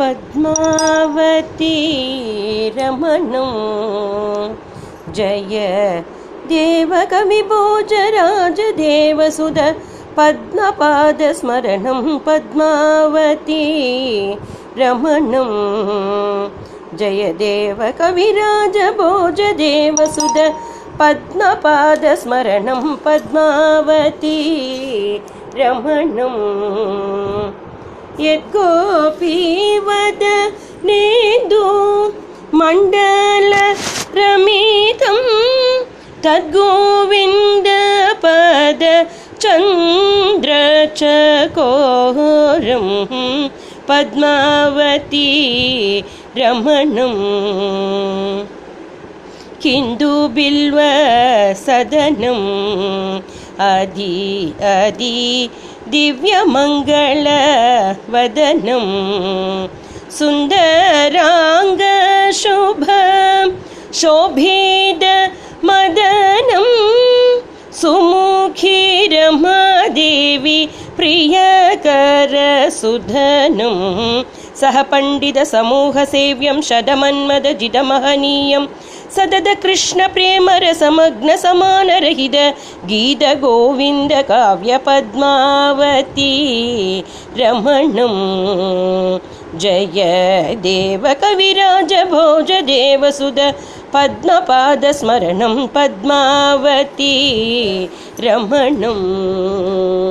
पद्मावती रमणं। जय देवकविभोजराजदेवसुध पद्मपादस्मरणं। पद्मावती रमणं। जय देवकविराजभोजदेवसुध पद्मपादस्मरणं। पद्मावती रमणम् यद्गोपी वद नेदु मण्डल रमितं तद्गोविन्दपद चन्द्रचकोरं पद्मावती रमणम् किन्दु बिल्वसदनम् अदि अदि दिव्यमङ्गलवदनं सुन्दराङ्गशुभ शोभेद मदनं। सुमुखिरमादेवी प्रियकरसुधनं सह पण्डितसमूहसेव्यं शतमन्मदजितमहनीयं सदद कृष्णप्रेमरसमग्नसमानरहित गीतगोविन्दकाव्यपद्मावती रमणं जय देवकविराजभोजदेवसुध पद्मपादस्मरणं पद्मावती रमणम्